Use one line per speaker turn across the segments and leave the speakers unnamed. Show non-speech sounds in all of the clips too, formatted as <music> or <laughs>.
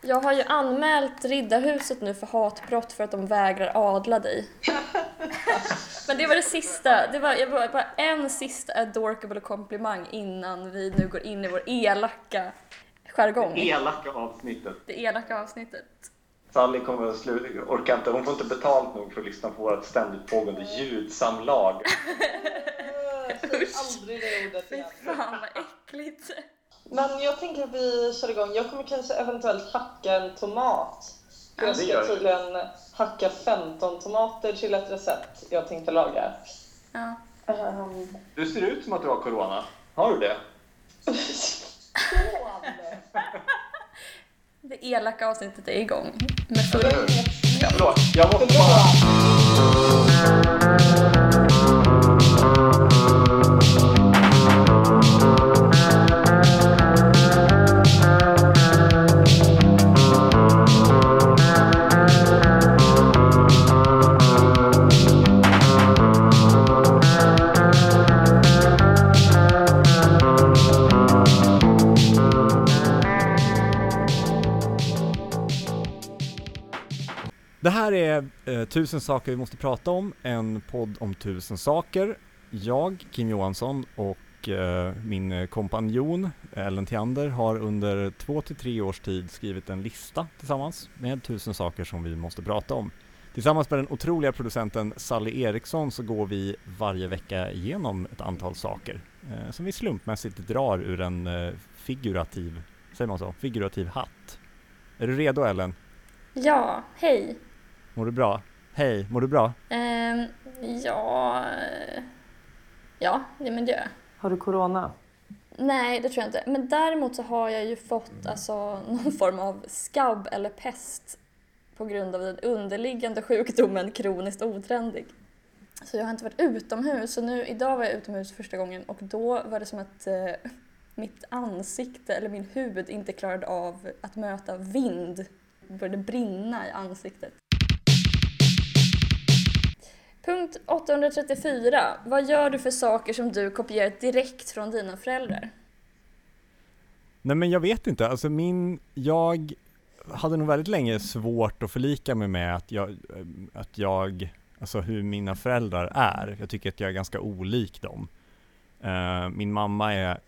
Jag har ju anmält Riddarhuset nu för hatbrott för att de vägrar adla dig. Men det var det sista. Det var, jag var bara en sista adorkable komplimang innan vi nu går in i vår elaka jargong.
Det elaka avsnittet.
Det elaka avsnittet.
Sally kommer att sluta, orkar inte, hon får inte betalt nog för att lyssna på vårt ständigt pågående ljudsamlag. <laughs>
Säg aldrig det ordet
Fy fan vad äckligt.
Men jag tänker att vi kör igång. Jag kommer kanske eventuellt hacka en tomat.
Ja,
jag ska tydligen hacka 15 tomater till ett recept jag tänkte laga.
Ja.
Ehm,
Du ser ut som att du har corona. Har du det? <laughs>
Det elaka avsnittet är igång. Med full...
Hur? Förlåt, jag måste bara...
Det här är eh, Tusen saker vi måste prata om, en podd om tusen saker. Jag, Kim Johansson och eh, min kompanjon Ellen Theander har under två till tre års tid skrivit en lista tillsammans med tusen saker som vi måste prata om. Tillsammans med den otroliga producenten Sally Eriksson så går vi varje vecka igenom ett antal saker eh, som vi slumpmässigt drar ur en eh, figurativ, säger man så, figurativ hatt. Är du redo Ellen?
Ja, hej.
Mår du bra? Hej, mår du bra?
Ehm, ja... Ja, ja, men det gör jag.
Har du corona?
Nej, det tror jag inte. Men däremot så har jag ju fått alltså, någon form av skabb eller pest på grund av den underliggande sjukdomen kroniskt otrendig. Så jag har inte varit utomhus. Så nu, idag var jag utomhus första gången och då var det som att eh, mitt ansikte eller min hud inte klarade av att möta vind. Det började brinna i ansiktet. Punkt 834. Vad gör du för saker som du kopierat direkt från dina föräldrar?
Nej men jag vet inte, alltså min, jag hade nog väldigt länge svårt att förlika mig med att jag, eh, att jag, alltså hur mina föräldrar är. Jag tycker att jag är ganska olik dem. Eh, min mamma är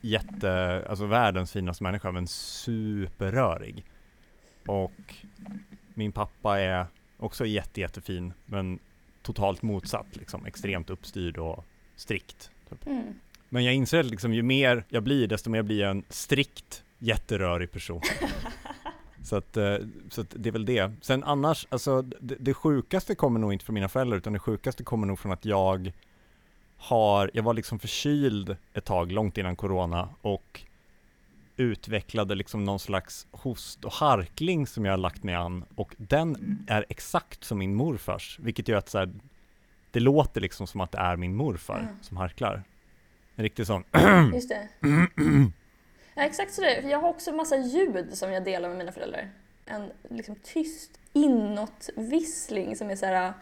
jätte, alltså världens finaste människa men superrörig. Och min pappa är också jätte, jättefin men totalt motsatt liksom, extremt uppstyrd och strikt. Typ.
Mm.
Men jag inser att liksom, ju mer jag blir, desto mer blir jag en strikt jätterörig person. <laughs> så, att, eh, så att det är väl det. Sen annars, alltså det, det sjukaste kommer nog inte från mina föräldrar, utan det sjukaste kommer nog från att jag har, jag var liksom förkyld ett tag, långt innan corona, och utvecklade liksom någon slags host och harkling som jag har lagt mig an, och den är exakt som min morfars, vilket gör att så här, det låter liksom som att det är min morfar
Mm.
som harklar. En riktig sån <clears throat>
Just det. <clears throat> Ja, exakt så det är. Jag har också en massa ljud som jag delar med mina föräldrar. En liksom tyst inåtvissling som är så här...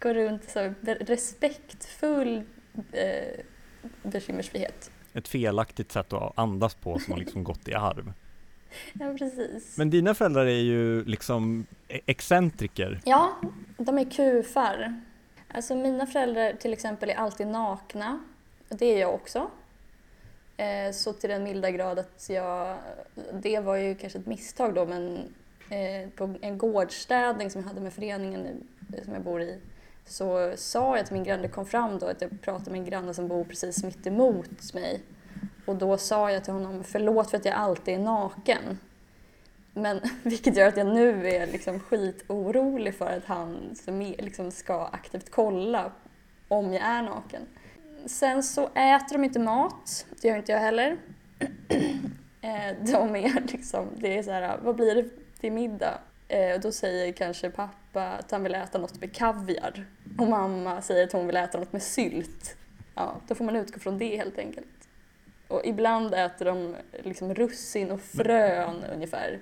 Går runt så här, respektfull eh, bekymmersfrihet.
Ett felaktigt sätt att andas på som har liksom gått i arv.
Ja, precis.
Men dina föräldrar är ju liksom e- excentriker.
Ja, de är kufar. Alltså mina föräldrar till exempel är alltid nakna. Och Det är jag också. Eh, Så till den milda grad att jag... Det var ju kanske ett misstag då men eh, på en gårdsstädning som jag hade med föreningen som jag bor i så sa jag till min granne, det kom fram då att jag pratade med en granne som bor precis mitt emot mig. Och då sa jag till honom, förlåt för att jag alltid är naken. Men <laughs> vilket gör att jag nu är liksom skitorolig för att han liksom ska aktivt kolla om jag är naken. Sen så äter de inte mat, det gör inte jag heller. <clears throat> Eh, de är liksom, det är så här, vad blir det till middag? Eh, Och då säger kanske pappa att han vill äta något med kaviar. Och mamma säger att hon vill äta något med sylt. Ja, då får man utgå från det helt enkelt. Och ibland äter de liksom russin och frön ungefär.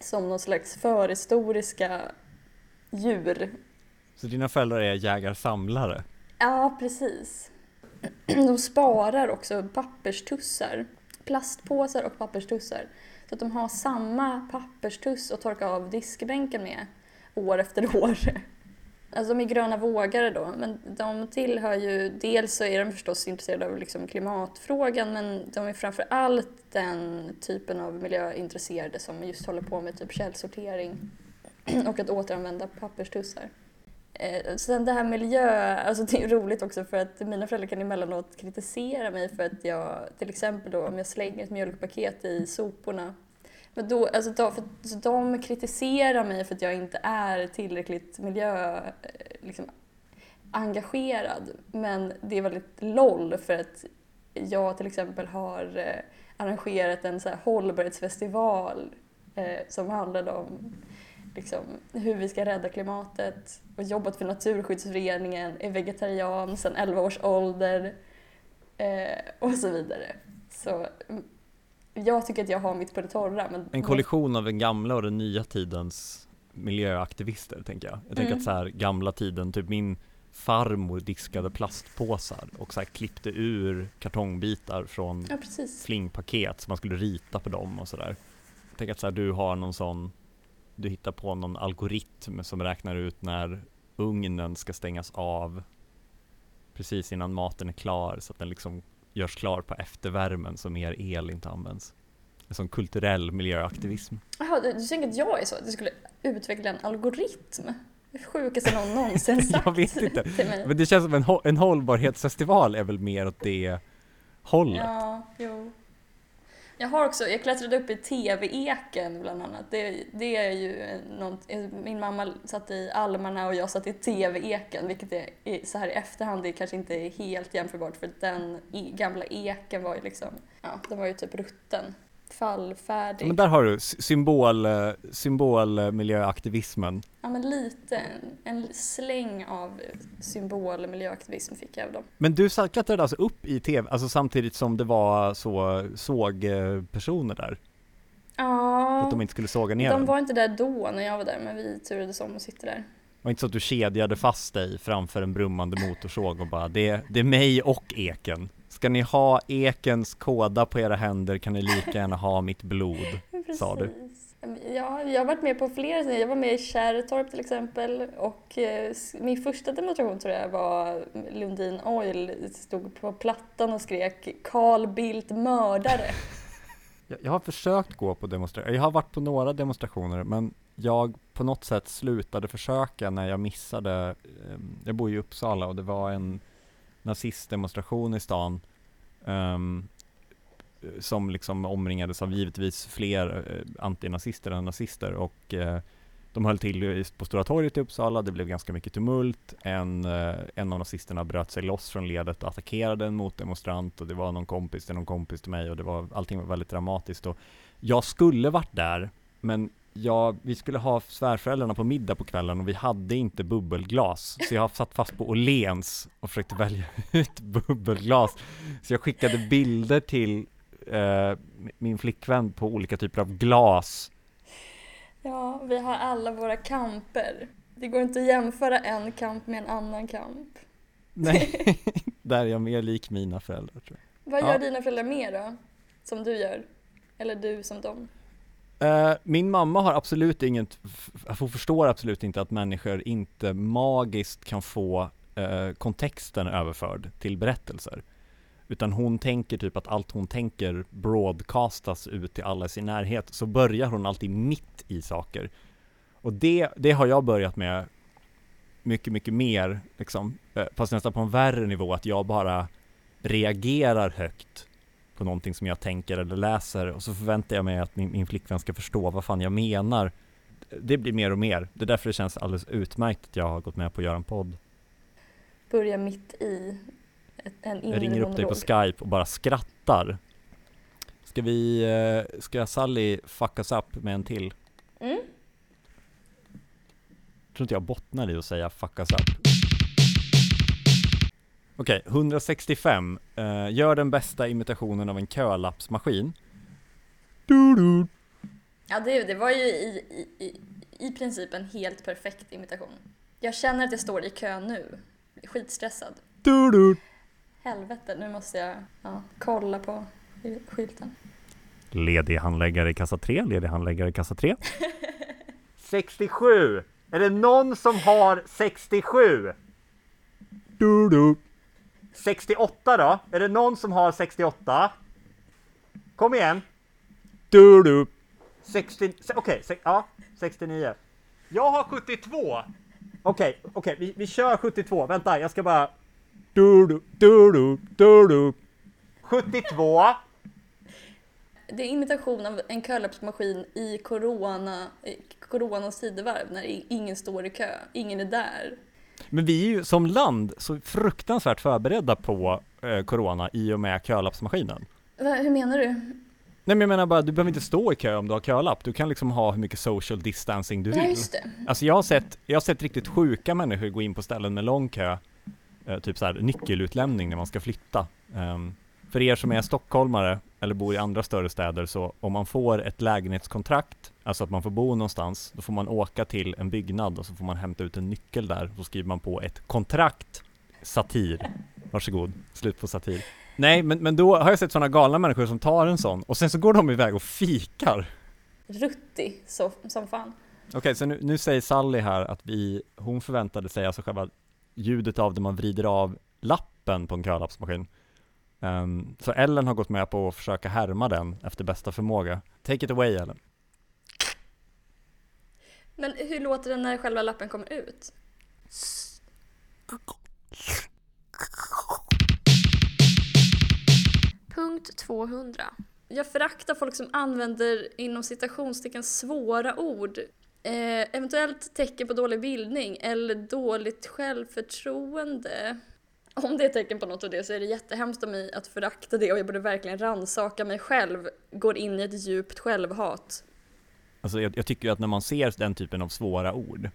Som någon slags förhistoriska djur.
Så dina föräldrar är jägar-samlare.
Ja, precis. <clears throat> De sparar också papperstussar plastpåsar och papperstussar. Så att de har samma papperstuss att torka av diskbänken med år efter <laughs> år. Alltså de är gröna vågare då, men de tillhör ju, dels så är de förstås intresserade av liksom klimatfrågan men de är framför allt den typen av miljöintresserade som just håller på med typ källsortering <clears throat> och att återanvända papperstussar. Eh, sen det här miljö, alltså det är roligt också för att mina föräldrar kan emellanåt kritisera mig för att jag till exempel då om jag slänger ett mjölkpaket i soporna men då, alltså de, för, så de kritiserar mig för att jag inte är tillräckligt miljö, eh, liksom, engagerad. Men det är väldigt LOL för att jag till exempel har eh, arrangerat en så här hållbarhetsfestival eh, som handlade om liksom, hur vi ska rädda klimatet och jobbat för Naturskyddsföreningen, är vegetarian sedan 11 års ålder eh, och så vidare. Så jag tycker att jag har mitt på det torra. Men
en kollision av den gamla och den nya tidens miljöaktivister tänker jag. Jag tänker mm. att så här gamla tiden, typ min farmor diskade plastpåsar och så här klippte ur kartongbitar från
ja,
flingpaket så man skulle rita på dem och sådär. Jag tänker att så här, du har någon sån, du hittar på någon algoritm som räknar ut när ugnen ska stängas av precis innan maten är klar så att den liksom görs klar på eftervärmen så mer el inte används. En sån kulturell miljöaktivism.
Jaha, du, du tänker att jag är så? Att jag skulle utveckla en algoritm? Det sjukaste någon <laughs> någonsin sagt
Jag vet inte. <laughs> Men det känns som en, en hållbarhetsfestival är väl mer åt det hållet?
Ja, jo. Jag har också, jag klättrade upp i TV-eken bland annat. Det, det är ju något, min mamma satt i almarna och jag satt i TV-eken vilket är, så här i efterhand det kanske inte är helt jämförbart för den gamla eken var ju liksom, ja den var ju typ rutten fallfärdig.
Men där har du symbol, eh, symbolmiljöaktivismen.
Ja men lite, en släng av symbolmiljöaktivism fick jag av dem.
Men du klättrade alltså upp i tv, alltså samtidigt som det var så sågpersoner där?
Ja.
För att de inte skulle såga ner
De var inte där då när jag var där, men vi turades om att sitta där.
Det var inte så att du kedjade fast dig framför en brummande motorsåg och bara det, det är mig och eken. Ska ni ha ekens kåda på era händer kan ni lika gärna ha mitt blod, <laughs> sa du.
Ja, jag har varit med på flera, jag var med i Kärrtorp till exempel och eh, min första demonstration tror jag var Lundin Oil stod på plattan och skrek Carl Bildt mördare. <laughs>
Jag har försökt gå på demonstrationer, jag har varit på några demonstrationer men jag på något sätt slutade försöka när jag missade, ehm, jag bor i Uppsala och det var en nazistdemonstration i stan um, som liksom omringades av givetvis fler uh, antinazister än nazister. Och uh, de höll till på Stora torget i Uppsala, det blev ganska mycket tumult. En, uh, en av nazisterna bröt sig loss från ledet och attackerade en motdemonstrant. Och det var någon kompis till någon kompis till mig och det var, allting var väldigt dramatiskt. Och jag skulle varit där, men Ja, vi skulle ha svärföräldrarna på middag på kvällen och vi hade inte bubbelglas. Så jag satt fast på Åhléns och försökte välja <laughs> ut bubbelglas. Så jag skickade bilder till eh, min flickvän på olika typer av glas.
Ja, vi har alla våra kamper. Det går inte att jämföra en kamp med en annan kamp.
Nej, <laughs> där är jag mer lik mina föräldrar tror
jag. Vad gör ja. dina föräldrar mer då? Som du gör? Eller du som dem?
Eh, min mamma har absolut inget, hon förstår absolut inte att människor inte magiskt kan få eh, kontexten överförd till berättelser. Utan hon tänker typ att allt hon tänker broadcastas ut till alla i sin närhet. Så börjar hon alltid mitt i saker. Och det, det har jag börjat med mycket, mycket mer, liksom. Eh, fast nästan på en värre nivå, att jag bara reagerar högt på någonting som jag tänker eller läser och så förväntar jag mig att min, min flickvän ska förstå vad fan jag menar. Det blir mer och mer. Det är därför det känns alldeles utmärkt att jag har gått med på att göra en podd.
Börja mitt i en
Jag ringer upp dig på Skype och bara skrattar. Ska vi, eh, ska Sally fuckas up med en till?
Mm.
Jag tror inte jag bottnar i att säga fuckas up. Okej, okay, 165. Uh, gör den bästa imitationen av en kölappsmaskin. Du -du.
Ja, det, det var ju i, i, i princip en helt perfekt imitation. Jag känner att jag står i kö nu. Skitstressad.
Du -du.
Helvete, nu måste jag ja, kolla på i skylten.
Ledig handläggare i kassa 3, ledig handläggare i kassa 3. 67! <laughs> Är det någon som har 67? Du, du. 68 då? Är det någon som har 68? Kom igen! Du, du. 60, okej, se- ja, 69. Jag har 72! Okej, okej, vi, vi kör 72. Vänta, jag ska bara... Du, du, du, du, du, du. 72!
Det är imitation av en kölappsmaskin i corona, i coronas tidevarv när ingen står i kö, ingen är där.
Men vi är ju som land så fruktansvärt förberedda på eh, corona i och med kölappsmaskinen.
Hur menar du?
Nej men jag menar bara, du behöver inte stå i kö om du har kölapp. Du kan liksom ha hur mycket social distancing du
Ja,
vill.
just det.
Alltså jag har sett, jag har sett riktigt sjuka människor gå in på ställen med lång kö. Eh, typ så här nyckelutlämning när man ska flytta. Ehm, för er som är stockholmare eller bor i andra större städer så om man får ett lägenhetskontrakt, alltså att man får bo någonstans, då får man åka till en byggnad och så får man hämta ut en nyckel där. Så skriver man på ett kontrakt. Satir. Varsågod, slut på satir. Nej, men, men då har jag sett sådana galna människor som tar en sån och sen så går de iväg och fikar.
Rutti så, som fan.
Okej, så nu, nu säger Sally här att vi, hon förväntade sig alltså själva ljudet av när man vrider av lappen på en kölappsmaskin. Ehm, så Ellen har gått med på att försöka härma den efter bästa förmåga. Take it away Ellen.
Men hur låter det när själva lappen kommer ut? Punkt 200. Jag föraktar folk som använder inom citationstecken svåra ord. Eh, eventuellt tecken på dålig bildning eller dåligt självförtroende. Om det är tecken på något av det så är det jättehemskt av mig att förakta det och jag borde verkligen ransaka mig själv. Går in i ett djupt självhat.
Alltså jag, jag tycker ju att när man ser den typen av svåra ord,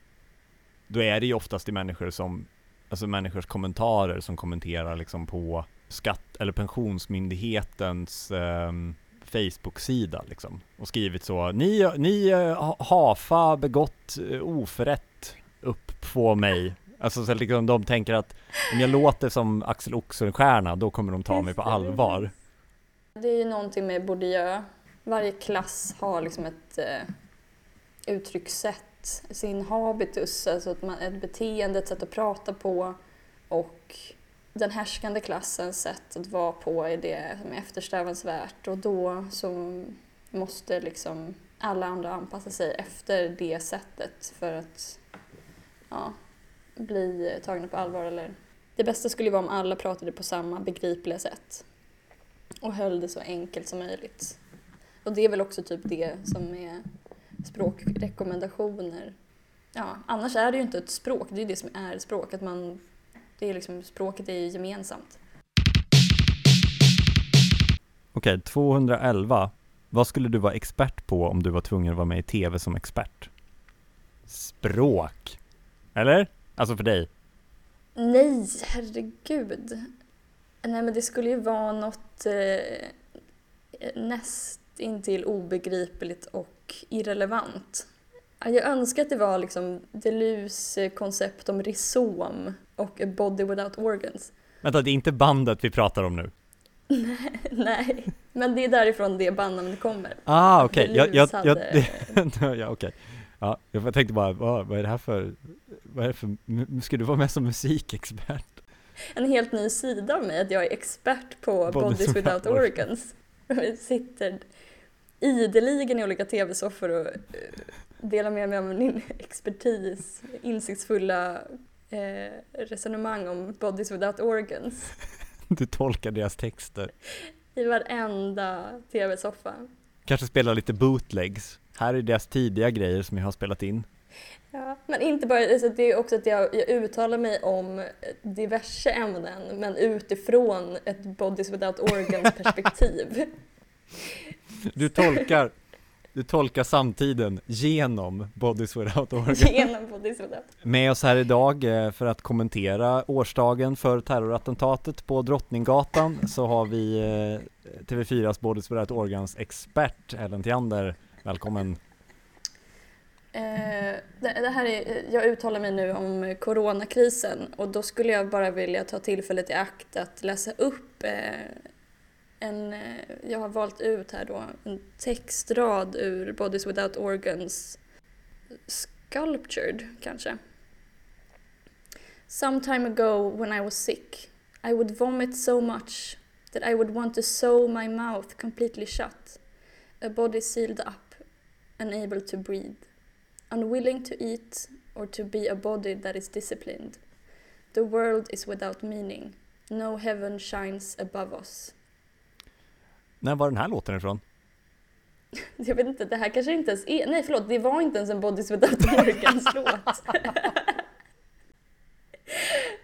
då är det ju oftast i människor som, alltså människors kommentarer som kommenterar liksom på skatt, eller pensionsmyndighetens ehm, Facebook-sida liksom. Och skrivit så, ni, ni eh, ha- hafa begått eh, oförrätt upp på mig. Alltså så liksom de tänker att om jag låter som Axel Oxenstierna, då kommer de ta mig på allvar.
Det är ju någonting med Bourdieu. Varje klass har liksom ett eh, uttryckssätt, sin habitus, alltså ett, man- ett beteende, ett sätt att prata på och den härskande klassens sätt att vara på är det som är eftersträvansvärt och då så måste liksom alla andra anpassa sig efter det sättet för att ja, bli tagna på allvar. Eller... Det bästa skulle ju vara om alla pratade på samma begripliga sätt och höll det så enkelt som möjligt. Och det är väl också typ det som är språkrekommendationer. Ja, annars är det ju inte ett språk, det är ju det som är språk, att man, det är liksom, språket är ju gemensamt.
Okej, 211. Vad skulle du vara expert på om du var tvungen att vara med i TV som expert? Språk. Eller? Alltså för dig.
Nej, herregud. Nej men det skulle ju vara något eh, näst intill obegripligt och irrelevant. Ja, Jag önskar att det var liksom Deleuze koncept om rhizom och a body without organs.
Vänta, det är inte bandet vi pratar om nu. <laughs>
Nej, men det är därifrån det bandnamnet kommer.
Ah, okej. Jag, jag, jag,
hade- <laughs>
ja, okej. Ja, jag tänkte bara, vad, vad är det här för, vad är det för, ska du vara med som musikexpert?
En helt ny sida av mig, att jag är expert på
Bodies
Bodies
without
Organs. <laughs> Jag sitter ideligen i olika tv-soffor och eh, delar med mig av min expertis, insiktsfulla eh, resonemang om Bodies Without Organs
Du tolkar deras texter.
i varenda tv-soffa.
Kanske spela lite bootlegs. Här är deras tidiga grejer som jag har spelat in.
Ja, men inte bara, alltså det är också att jag, jag uttalar mig om diverse ämnen men utifrån ett Bodies Without Organs <laughs> perspektiv.
Du tolkar, du tolkar samtiden genom Bodies Without Organ.
Genom Bodies Without
Med oss här idag eh, för att kommentera årsdagen för terrorattentatet på Drottninggatan så har vi eh, TV4s Bodies Without Organs expert Ellen Theander. Välkommen!
Eh, det, det här är, jag uttalar mig nu om coronakrisen och då skulle jag bara vilja ta tillfället i akt att läsa upp eh, en, eh, jag har valt ut här då en textrad ur Bodies Without Organs Sculptured kanske. Some time ago when I was sick I would vomit so much that I would want to sew my mouth completely shut. A body sealed up, unable to breathe. Unwilling to eat or to be a body that is disciplined. The world is without meaning. No heaven shines above us.
När var den här låten ifrån? <laughs>
Jag vet inte, det här kanske inte ens är... Nej förlåt, det var inte ens en Bodies Without Organs <laughs> låt.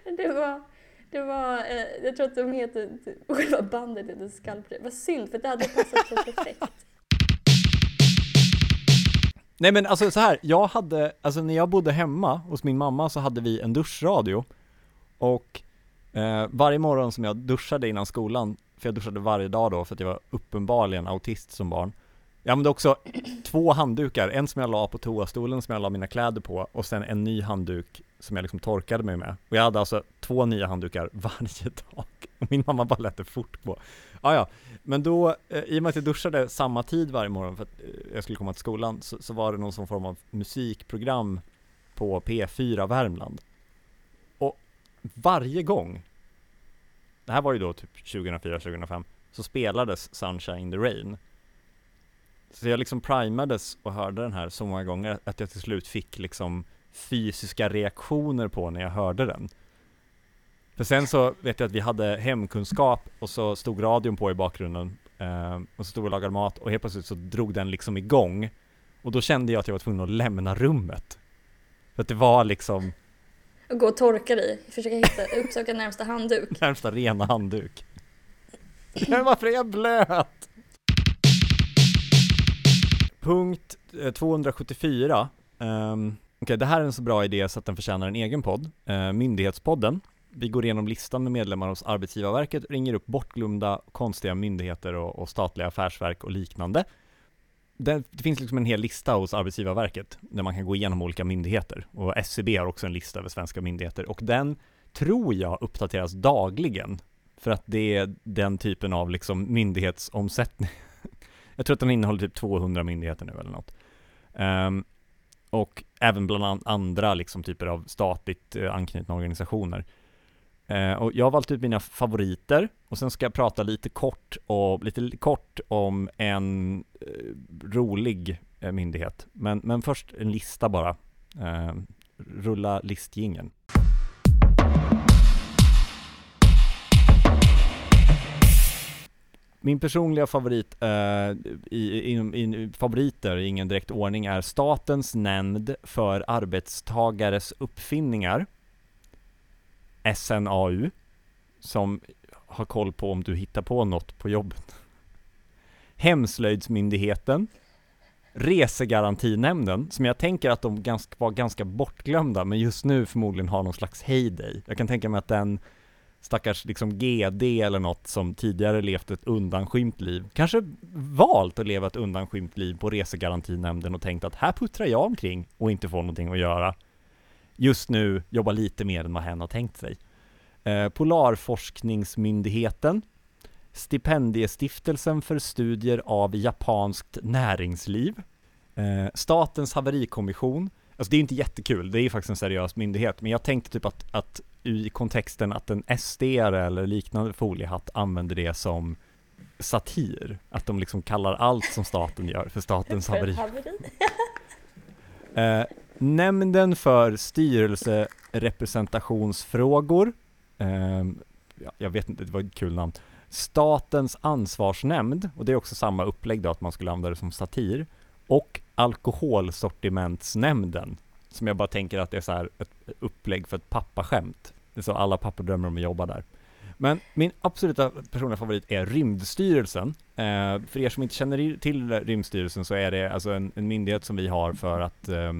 <laughs> det var... Det var, eh, jag tror att de heter, själva bandet heter Sculpture. Vad synd, för det hade passat så perfekt.
Nej men alltså så här, jag hade, alltså när jag bodde hemma hos min mamma så hade vi en duschradio och eh, varje morgon som jag duschade innan skolan, för jag duschade varje dag då för att jag var uppenbarligen autist som barn Jag använde också två handdukar, en som jag la på toastolen som jag la mina kläder på och sen en ny handduk som jag liksom torkade mig med. Och jag hade alltså två nya handdukar <laughs> varje dag. Och min mamma bara lät det fortgå. Ah, ja, men då, eh, i och med att jag duschade samma tid varje morgon för att eh, jag skulle komma till skolan, så, så var det någon form av musikprogram på P4 Värmland. Varje gång, det här var ju då typ 2004-2005, så spelades Sunshine in the Rain. Så jag liksom primades och hörde den här så många gånger att jag till slut fick liksom fysiska reaktioner på när jag hörde den. För sen så vet jag att vi hade hemkunskap och så stod radion på i bakgrunden eh, och så stod vi och lagade mat och helt plötsligt så drog den liksom igång och då kände jag att jag var tvungen att lämna rummet. För att det var liksom
och gå och torka dig, försöka hitta, uppsöka närmsta handduk. <laughs>
närmsta rena handduk. Men varför är jag blöt? Punkt 274. Um, okay, det här är en så bra idé så att den förtjänar en egen podd. Uh, Myndighetspodden. Vi går igenom listan med medlemmar hos Arbetsgivarverket, ringer upp bortglömda konstiga myndigheter och, och statliga affärsverk och liknande. Det, det, finns liksom en hel lista hos Arbetsgivarverket där man kan gå igenom olika myndigheter och SCB har också en lista över svenska myndigheter och den tror jag uppdateras dagligen för att det är den typen av liksom myndighetsomsättning. <laughs> jag tror att den innehåller typ 200 myndigheter nu eller något. Um, och även bland andra liksom typer av statligt eh, anknutna organisationer. Eh, och jag har valt ut mina favoriter och sen ska jag prata lite kort och lite kort om en eh, rolig eh, myndighet. Men, men först en lista bara. Eh, rulla listgingen. Min personliga favorit eh, i, i, i, favoriter i ingen direkt ordning är Statens nämnd för arbetstagares uppfinningar SNAU som har koll på om du hittar på något på jobbet. Hemslöjdsmyndigheten Resegarantinämnden, som jag tänker att de ganska, var ganska bortglömda, men just nu förmodligen har någon slags heyday. Jag kan tänka mig att den stackars liksom GD eller något som tidigare levt ett undanskymt liv, kanske valt att leva ett undanskymt liv på resegarantinämnden och tänkt att här puttrar jag omkring och inte får någonting att göra. Just nu jobbar lite mer än vad hen har tänkt sig. Eh, Polarforskningsmyndigheten, Stipendiestiftelsen för studier av japanskt näringsliv, eh, Statens haverikommission, Alltså det är inte jättekul, det är faktiskt en seriös myndighet, men jag tänkte typ att, att i kontexten att en SD eller liknande foliehatt använder det som satir. Att de liksom kallar allt som staten gör för statens haveri. eh, nämnden för styrelserepresentationsfrågor, eh, jag vet inte, det var ett kul namn. Statens ansvarsnämnd, och det är också samma upplägg då, att man skulle använda det som satir. Och Alkoholsortimentsnämnden, som jag bara tänker att det är så här ett upplägg för ett pappaskämt. Det är så alla pappor drömmer om att jobba där. Men min absoluta personliga favorit är Rymdstyrelsen. Eh, för er som inte känner till Rymdstyrelsen så är det alltså en, en myndighet som vi har för att eh,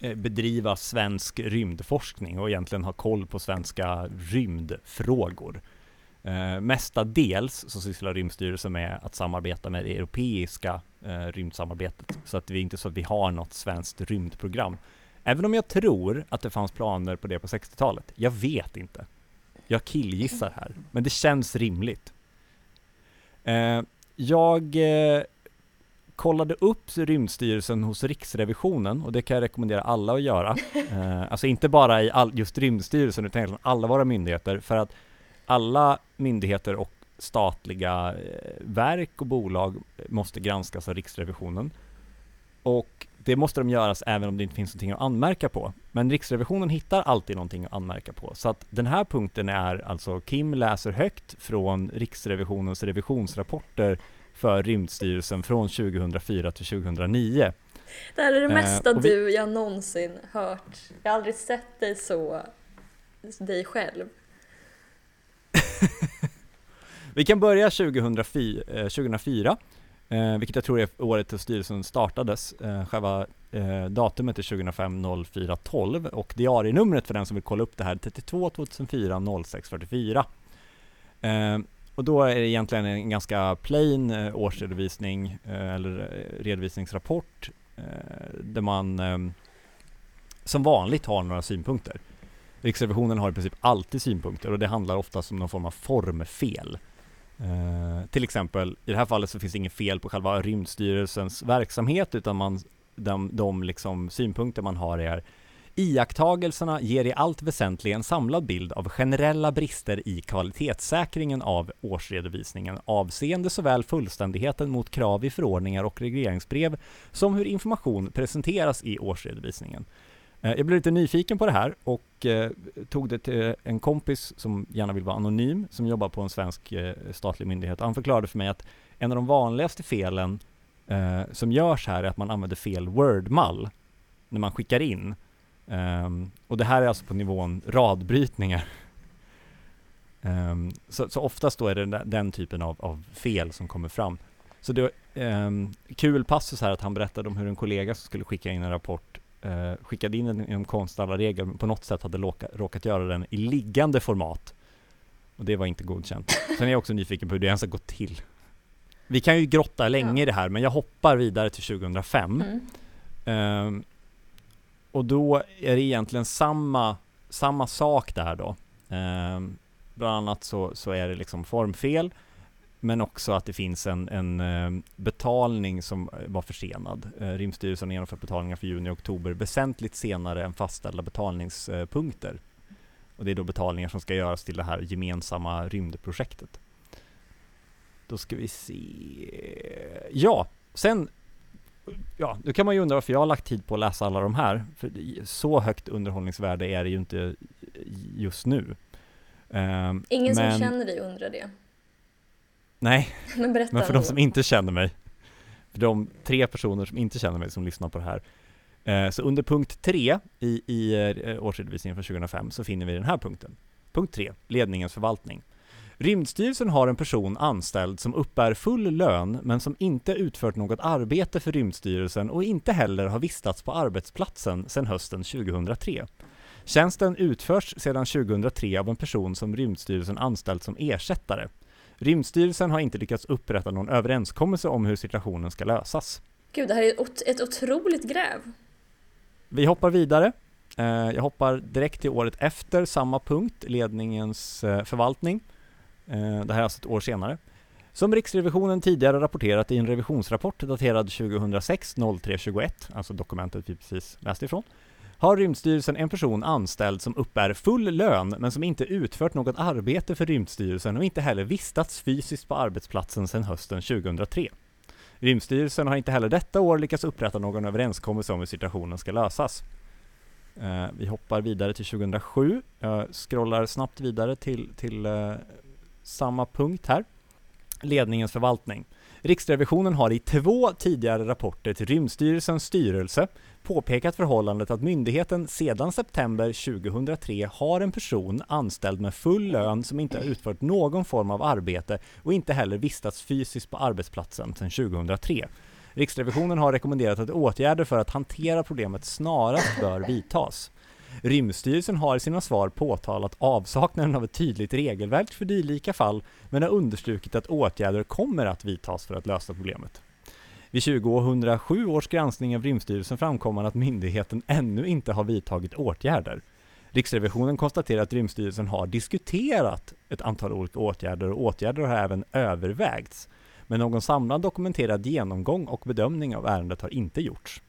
Eh, bedriva svensk rymdforskning och egentligen ha koll på svenska rymdfrågor. Eh, mestadels så sysslar Rymdstyrelsen med att samarbeta med det europeiska eh, rymdsamarbetet. Så att det är inte så att vi har något svenskt rymdprogram. Även om jag tror att det fanns planer på det på 60-talet. Jag vet inte. Jag killgissar här, men det känns rimligt. Eh, jag eh, kollade upp Rymdstyrelsen hos Riksrevisionen och det kan jag rekommendera alla att göra. <laughs> Eh, alltså inte bara i all, just Rymdstyrelsen utan alla våra myndigheter för att alla myndigheter och statliga eh, verk och bolag måste granskas av Riksrevisionen. Och det måste de göras även om det inte finns någonting att anmärka på. Men Riksrevisionen hittar alltid någonting att anmärka på. Så att den här punkten är alltså Kim läser högt från Riksrevisionens revisionsrapporter för Rymdstyrelsen från 2004 till 2009.
Det här är det
Eh,
mesta
vi-
du jag någonsin hört. Jag har aldrig sett dig så, dig själv. <laughs>
Vi kan börja 2004, eh, 2004 eh, vilket jag tror är året då styrelsen startades. Eh, själva eh, datumet är 2005 04 12 och diarienumret för den som vill kolla upp det här är 32 2004 06 44. Och då är det egentligen en ganska plain eh, årsredovisning eh, eller eh, redovisningsrapport där man ehm, som vanligt har några synpunkter. Riksrevisionen har i princip alltid synpunkter och det handlar oftast om någon form av formfel. Eh, till exempel, i det här fallet så finns det inget fel på själva Rymdstyrelsens verksamhet utan man, de, de liksom synpunkter man har är Iakttagelserna ger i allt väsentligt en samlad bild av generella brister i kvalitetssäkringen av årsredovisningen avseende såväl fullständigheten mot krav i förordningar och regleringsbrev som hur information presenteras i årsredovisningen. Eh, jag blev lite nyfiken på det här och eh, tog det till en kompis som gärna vill vara anonym, som jobbar på en svensk eh, statlig myndighet. Han förklarade för mig att en av de vanligaste felen som görs här är att man använder fel wordmall när man skickar in. Ehm, och det här är alltså på nivån radbrytningar. Ehm, så, så oftast då är det den, den typen av, av fel som kommer fram. Så det var ehm, kul passus här att han berättade om hur en kollega som skulle skicka in en rapport eh, skickade in den inom konst alla regler, men på något sätt hade låka, råkat göra den i liggande format. Och det var inte godkänt. Sen är jag också nyfiken på hur det ens har gått till. Vi kan ju grotta länge
Ja.
i det här, men jag hoppar vidare till 2005.
Mm.
Ehm, och då är det egentligen samma, samma sak där då. Eh, bland annat så, så är det liksom formfel, men också att det finns en, en ehm, betalning som eh, var försenad. Eh, Rymdstyrelsen genomför betalningar för juni och oktober väsentligt senare än fastställda betalningspunkter. Eh, och det är då betalningar som ska göras till det här gemensamma rymdprojektet. Då ska vi se. Ja, sen Ja, då kan man ju undra varför jag har lagt tid på att läsa alla de här. För så högt underhållningsvärde är det ju inte just nu. Ehm,
Ingen
men,
som känner dig undrar det.
Nej, <laughs>
Men berätta
men för de som inte känner mig. För de tre personer som inte känner mig som lyssnar på det här. Eh, så under punkt 3 i, i eh, årsredovisningen från 2005 så finner vi den här punkten. Punkt 3, ledningens förvaltning. Rymdstyrelsen har en person anställd som uppbär full lön men som inte utfört något arbete för Rymdstyrelsen och inte heller har vistats på arbetsplatsen sedan hösten 2003. Tjänsten utförs sedan 2003 av en person som Rymdstyrelsen anställt som ersättare. Rymdstyrelsen har inte lyckats upprätta någon överenskommelse om hur situationen ska lösas.
Gud, det här är ett, ot- ett otroligt gräv.
Vi hoppar vidare. Eh, Jag hoppar direkt till året efter samma punkt, ledningens eh, förvaltning. Eh, det här är alltså ett år senare. Som Riksrevisionen tidigare rapporterat i en revisionsrapport daterad 2006 0321, alltså dokumentet vi precis läste ifrån, har Rymdstyrelsen en person anställd som uppbär full lön men som inte utfört något arbete för Rymdstyrelsen och inte heller vistats fysiskt på arbetsplatsen sedan hösten 2003. Rymdstyrelsen har inte heller detta år lyckats upprätta någon överenskommelse om hur situationen ska lösas. Eh, vi hoppar vidare till 2007. Jag scrollar snabbt vidare till, till eh, samma punkt här. Ledningens förvaltning. Riksrevisionen har i två tidigare rapporter till Rymdstyrelsens styrelse påpekat förhållandet att myndigheten sedan september 2003 har en person anställd med full lön som inte har utfört någon form av arbete och inte heller vistats fysiskt på arbetsplatsen sedan 2003. Riksrevisionen har rekommenderat att åtgärder för att hantera problemet snarast bör vidtas. Rymdstyrelsen har i sina svar påtalat avsaknaden av ett tydligt regelverk för dylika fall, men har understrukit att åtgärder kommer att vidtas för att lösa problemet. Vid 2007 års granskning av Rymdstyrelsen framkommer att myndigheten ännu inte har vidtagit åtgärder. Riksrevisionen konstaterar att Rymdstyrelsen har diskuterat ett antal olika åtgärder och åtgärder har även övervägts. Men någon samlad dokumenterad genomgång och bedömning av ärendet har inte gjorts.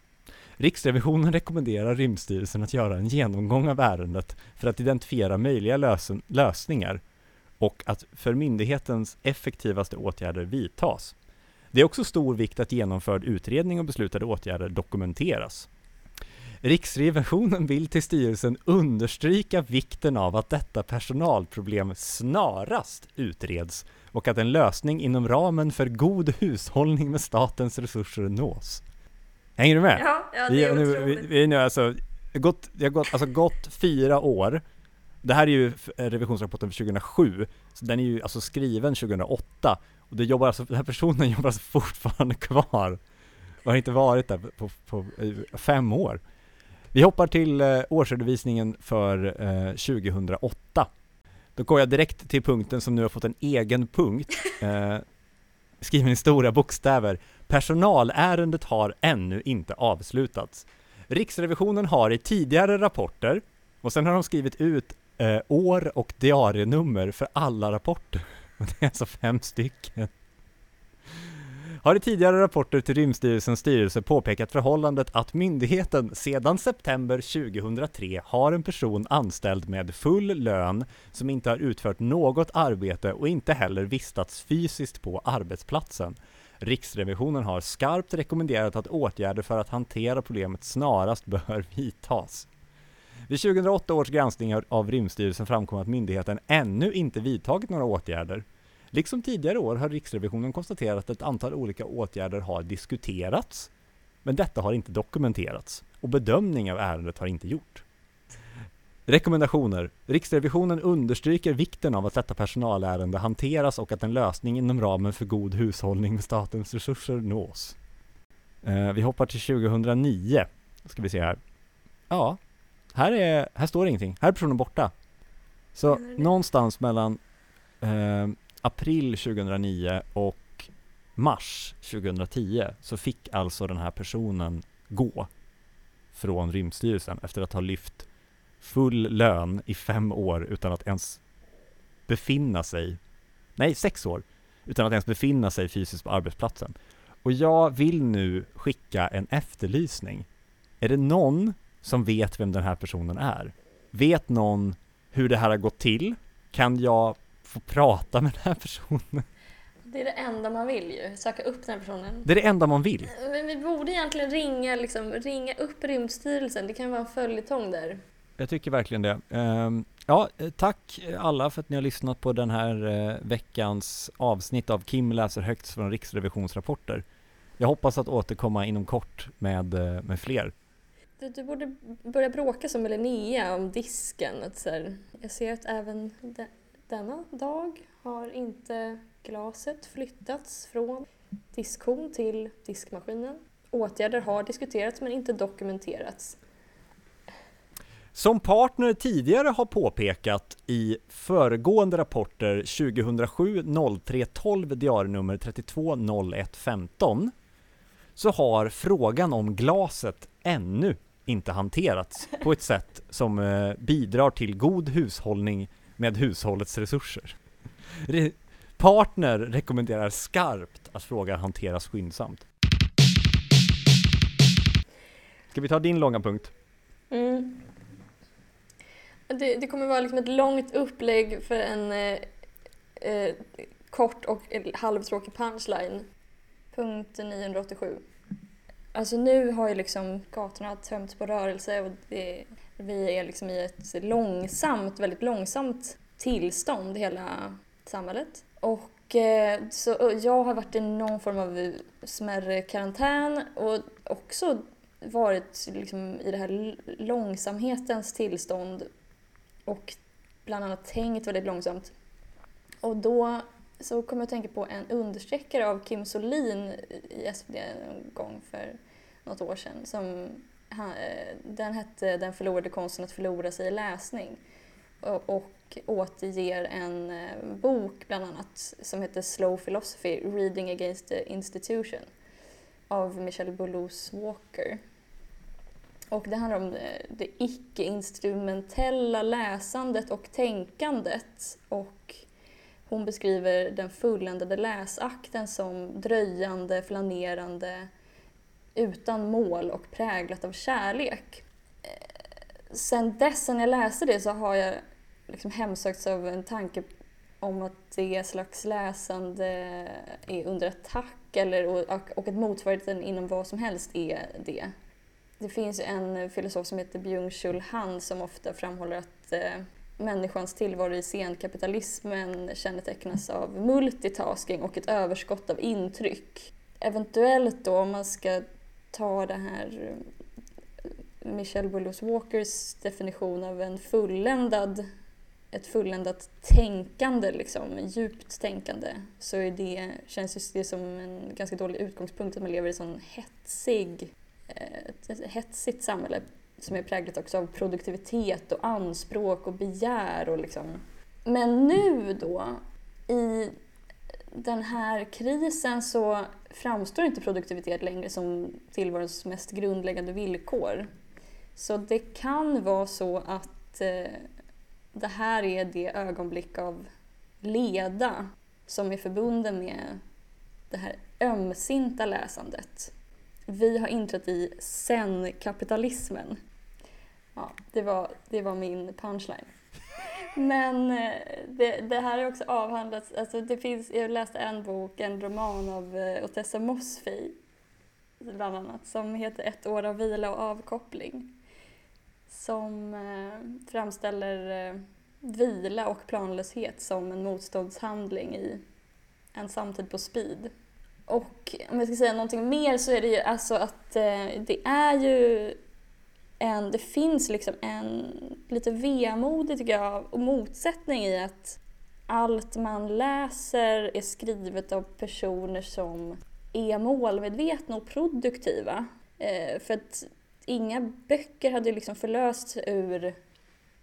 Riksrevisionen rekommenderar Rymdstyrelsen att göra en genomgång av ärendet för att identifiera möjliga lösen, lösningar och att för myndighetens effektivaste åtgärder vidtas. Det är också stor vikt att genomförd utredning och beslutade åtgärder dokumenteras. Riksrevisionen vill till styrelsen understryka vikten av att detta personalproblem snarast utreds och att en lösning inom ramen för god hushållning med statens resurser nås. Hänger du med?
Ja, ja det
vi,
är
nu, vi, vi är nu alltså, gått, det har gått, alltså gått fyra år. Det här är ju f- revisionsrapporten för 2007, så den är ju alltså skriven 2008. Och det jobbar alltså, den här personen <laughs> jobbar alltså fortfarande kvar. Och har inte varit där på, på, eh, fem år. Vi hoppar till eh, årsredovisningen för eh, 2008. Då går jag direkt till punkten som nu har fått en egen punkt. <laughs> Skriven i stora bokstäver. Personalärendet har ännu inte avslutats. Riksrevisionen har i tidigare rapporter, och sen har de skrivit ut eh, år och diarienummer för alla rapporter. <laughs> Och det är alltså fem stycken. Har i tidigare rapporter till Rymdstyrelsens styrelse påpekat förhållandet att myndigheten sedan september 2003 har en person anställd med full lön som inte har utfört något arbete och inte heller vistats fysiskt på arbetsplatsen. Riksrevisionen har skarpt rekommenderat att åtgärder för att hantera problemet snarast bör <laughs> vidtas. Vid 2008 års granskning av Rymdstyrelsen framkom att myndigheten ännu inte vidtagit några åtgärder. Liksom tidigare år har Riksrevisionen konstaterat att ett antal olika åtgärder har diskuterats, men detta har inte dokumenterats och bedömning av ärendet har inte gjort. Rekommendationer. Riksrevisionen understryker vikten av att detta personalärende hanteras och att en lösning inom ramen för god hushållning med statens resurser nås. Eh, vi hoppar till 2009. Ska vi se här. Ja, här, är, här står ingenting. Här är personen borta. Så någonstans mellan eh, april 2009 och mars 2010 så fick alltså den här personen gå från Rymdstyrelsen efter att ha lyft full lön i fem år utan att ens befinna sig, nej sex år, utan att ens befinna sig fysiskt på arbetsplatsen. Och jag vill nu skicka en efterlysning. Är det någon som vet vem den här personen är? Vet någon hur det här har gått till? Kan jag få prata med den här personen?
Det är det enda man vill ju, söka upp den här personen.
Det är det enda man vill.
Men vi borde egentligen ringa, liksom, ringa upp Rymdstyrelsen, det kan vara en följetong där.
Jag tycker verkligen det. Ehm, ja, eh, tack alla för att ni har lyssnat på den här eh, veckans avsnitt av Kim läser högt från Riksrevisionsrapporter. Jag hoppas att återkomma inom kort med, eh, med fler.
Du, du borde börja bråka som Linnea om disken. Att så här, jag ser att även denna dag har inte glaset flyttats från diskhon till diskmaskinen. Åtgärder har diskuterats men inte dokumenterats.
Som partner tidigare har påpekat i föregående rapporter 2007 03 12 diarienummer 32 01 15 så har frågan om glaset ännu inte hanterats på ett sätt som eh, bidrar till god hushållning med hushållets resurser. Re- Partner rekommenderar skarpt att frågan hanteras skyndsamt. Ska vi ta din långa punkt?
Mm. Det, det kommer vara liksom ett långt upplägg för en eh, eh, kort och eh, halvtråkig punchline. Punkt 987. Alltså nu har ju liksom gatorna tömts på rörelse och det, vi är liksom i ett långsamt, väldigt långsamt tillstånd hela samhället. Och eh, så jag har varit i någon form av smärre karantän och också varit liksom i det här långsamhetens tillstånd och bland annat tänkt väldigt långsamt. Och då så kom jag att tänka på en understreckare av Kim Solin i SVT en gång för något år sedan. Som, han, eh, den hette Den förlorade konsten att förlora sig i läsning och, och återger en eh, bok bland annat som heter Slow Philosophy, Reading Against the Institution av Michelle Boulos Walker. Och det handlar om det, det icke-instrumentella läsandet och tänkandet. Och hon beskriver den fulländade läsakten som dröjande, flanerande, utan mål och präglat av kärlek. Eh, sen dess, sen jag läste det, så har jag liksom hemsökts av en tanke om att det slags läsande är under attack eller, och, och att motsvarigheten inom vad som helst är det. Det finns en filosof som heter Byung-Chul Han som ofta framhåller att eh, människans tillvaro i senkapitalismen kännetecknas av multitasking och ett överskott av intryck. Eventuellt då, om man ska ta det här eh, Michelle Willows Walkers definition av en fulländad, ett fulländat tänkande, liksom, djupt tänkande, så är det, känns det som en ganska dålig utgångspunkt att man lever i sån hetsig, eh, ett hetsigt samhälle som är präglat också av produktivitet och anspråk och begär. Och liksom. Men nu då, i den här krisen så framstår inte produktivitet längre som tillvarons mest grundläggande villkor. Så det kan vara så att eh, det här är det ögonblick av leda som är förbunden med det här ömsinta läsandet. Vi har inträtt i sen-kapitalismen. Ja, det var, det var min punchline. Men eh, det, det här har också avhandlats, alltså det finns, jag läste en bok, en roman av eh, Otessa Mosfi bland annat, som heter Ett år av vila och avkoppling. Som eh, framställer eh, vila och planlöshet som en motståndshandling i en samtid på speed. Och om jag ska säga någonting mer så är det ju alltså att eh, det är ju en, det finns liksom en lite vemodig tycker jag och motsättning i att allt man läser är skrivet av personer som är målmedvetna och produktiva. Eh, för att inga böcker hade liksom förlösts ur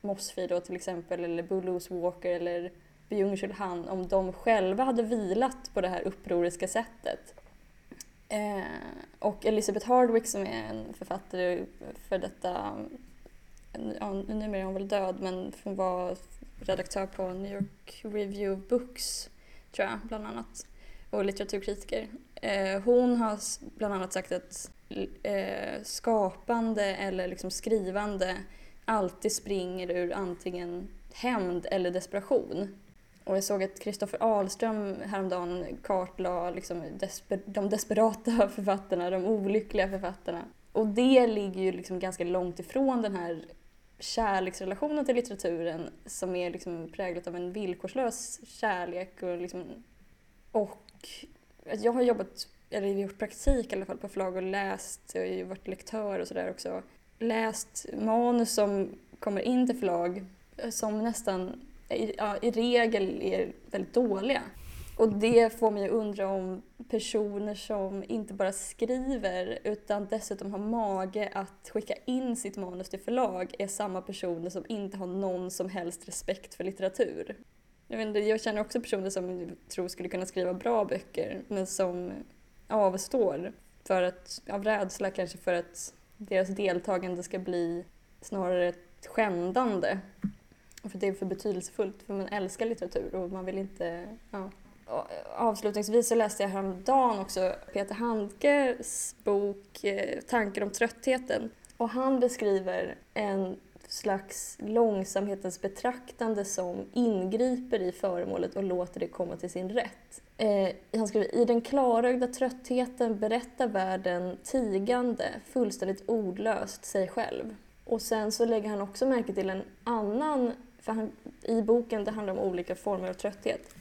Mossfi då till exempel eller Bulloos Walker eller Byung-Chul Han om de själva hade vilat på det här upproriska sättet. Eh, och Elizabeth Hardwick som är en författare för detta, ja, numera är hon väl död men hon var redaktör på New York Review of Books tror jag bland annat och litteraturkritiker. Eh, hon har bland annat sagt att eh, skapande eller liksom skrivande alltid springer ur antingen hämnd eller desperation. Och jag såg att Kristoffer Ahlström häromdagen kartlade liksom desper de desperata <laughs> författarna, de olyckliga författarna. Och det ligger ju liksom ganska långt ifrån den här kärleksrelationen till litteraturen som är liksom präglat av en villkorslös kärlek. Och, liksom, och jag har jobbat, eller gjort praktik i alla fall på förlag och läst, jag har ju varit lektör och sådär också, läst manus som kommer in till förlag eh, som nästan i, ja, i regel är väldigt dåliga. Och det får mig att undra om personer som inte bara skriver utan dessutom har mage att skicka in sitt manus till förlag är samma personer som inte har någon som helst respekt för litteratur. Jag, inte, jag känner också personer som jag tror skulle kunna skriva bra böcker men som avstår för att, av rädsla kanske för att deras deltagande ska bli snarare ett skändande för det är för betydelsefullt, för man älskar litteratur och man vill inte... Ja. Eh, avslutningsvis så läste jag häromdagen också Peter Handkes bok eh, Tankar om tröttheten. Och han beskriver en slags långsamhetens betraktande som ingriper i föremålet och låter det komma till sin rätt. Eh, han skriver i den klarögda tröttheten berättar världen tigande, fullständigt ordlöst sig själv. Och sen så lägger han också märke till en annan för han, I boken det handlar om olika former av trötthet.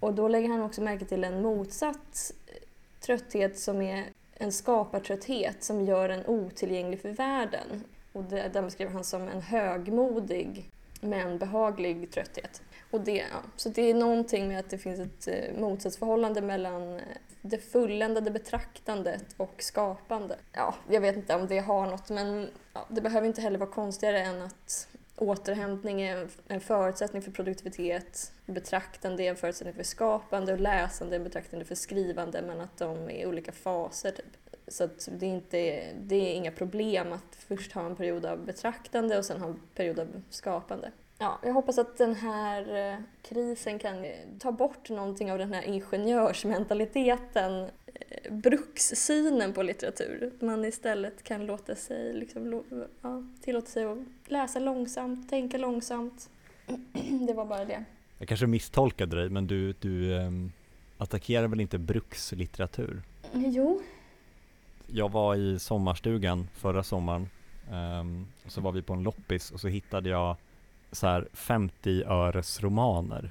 Och då lägger han också märke till en motsatt eh, trötthet som är en skapartrötthet som gör en otillgänglig för världen. Och det, den beskriver han som en högmodig men behaglig trötthet. Och det, ja, så det är någonting med att det finns ett eh, motsatsförhållande mellan eh, det fulländade betraktandet och skapande. Ja, jag vet inte om det har något men ja, det behöver inte heller vara konstigare än att återhämtning är en förutsättning för produktivitet, betraktande är en förutsättning för skapande och läsande är en betraktande för skrivande men att de är olika faser. Typ. Så att det, är inte, det är inga problem att först ha en period av betraktande och sen ha en period av skapande. Ja, jag hoppas att den här eh, krisen kan ta bort någonting av den här ingenjörsmentaliteten, brukssynen på litteratur. Man istället kan låta sig, liksom, ja, tillåta sig att läsa långsamt, tänka långsamt. <clears throat> Det var bara det.
Jag kanske misstolkade dig, men du, du um, attackerar väl inte brukslitteratur?
Jo.
Jag var i sommarstugan förra sommaren, och så var vi på en loppis och så hittade jag så här 50 öres romaner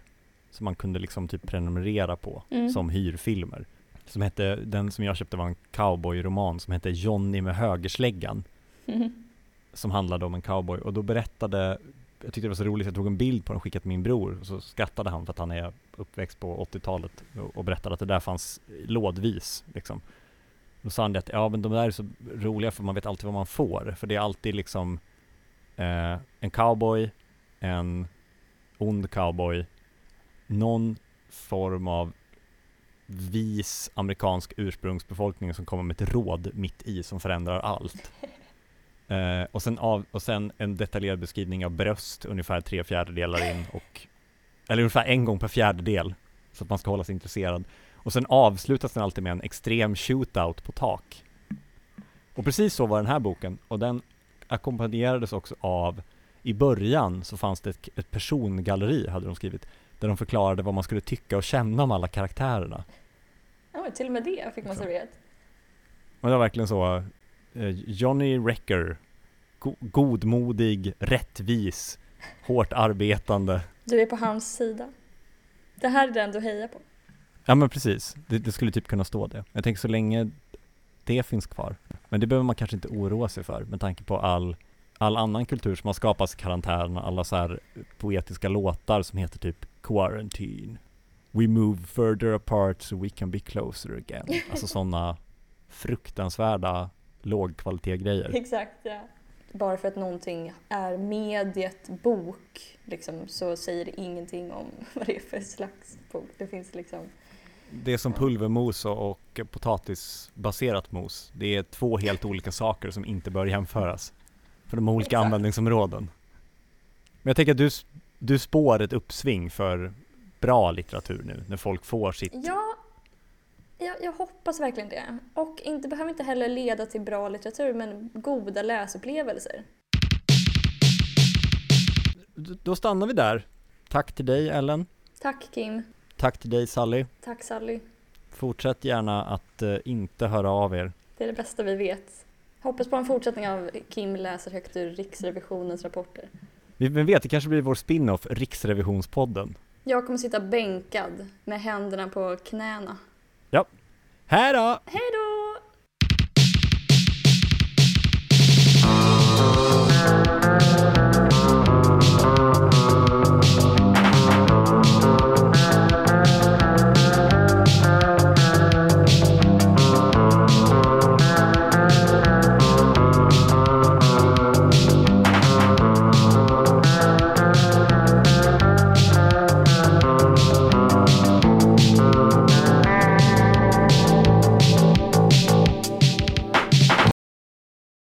som man kunde liksom typ prenumerera på mm. som hyrfilmer. Som hette, den som jag köpte var en cowboyroman som hette Johnny med högersläggan. Mm. <laughs> Som handlade om en cowboy och då berättade, jag tyckte det var så roligt, jag tog en bild på den och skickade till min bror och så skrattade han för att han är uppväxt på 80-talet och berättade att det där fanns lådvis liksom. Då sa han det att ja men de där är så roliga för man vet alltid vad man får, för det är alltid liksom eh, en cowboy en ond cowboy, någon form av vis amerikansk ursprungsbefolkning som kommer med ett råd mitt i som förändrar allt. <laughs> Eh, och, sen av, och sen en detaljerad beskrivning av bröst ungefär tre fjärdedelar in och eller ungefär en gång per fjärdedel så att man ska hålla sig intresserad. Och sen avslutas den alltid med en extrem shootout på tak. Och precis så var den här boken och den ackompanjerades också av i början så fanns det ett, ett persongalleri, hade de skrivit, där de förklarade vad man skulle tycka och känna om alla karaktärerna.
Ja, till och med det fick man serverat.
Men det var verkligen så, eh, Johnny Wrecker, go godmodig, rättvis, hårt arbetande.
Du är på hans sida. Det här är den du hejar på.
Ja men precis, det, det skulle typ kunna stå det. Jag tänker så länge det finns kvar. Men det behöver man kanske inte oroa sig för med tanke på all all annan kultur som har skapats i karantän, alla så här poetiska låtar som heter typ Quarantine. We move further apart so we can be closer again. <laughs> Alltså sådana fruktansvärda lågkvalitet-grejer.
Exakt, ja. Bara för att någonting är mediet bok liksom, så säger det ingenting om <laughs> vad det är för slags bok. Det finns liksom
det är som pulvermos och potatisbaserat mos. Det är två helt olika saker som inte bör jämföras för de olika Exakt. användningsområden. Men jag tänker att du, du spår ett uppsving för bra litteratur nu, när folk får sitt...
Ja, jag, jag hoppas verkligen det. Och inte behöver inte heller leda till bra litteratur, men goda läsupplevelser.
Då stannar vi där. Tack till dig Ellen.
Tack Kim.
Tack till dig Sally.
Tack Sally.
Fortsätt gärna att uh, inte höra av er.
Det är det bästa vi vet. Hoppas på en fortsättning av Kim läser högt ur Riksrevisionens rapporter.
Vem vet, det kanske blir vår spin-off, Riksrevisionspodden.
Jag kommer sitta bänkad med händerna på knäna.
Ja. Hej då!
Hej då!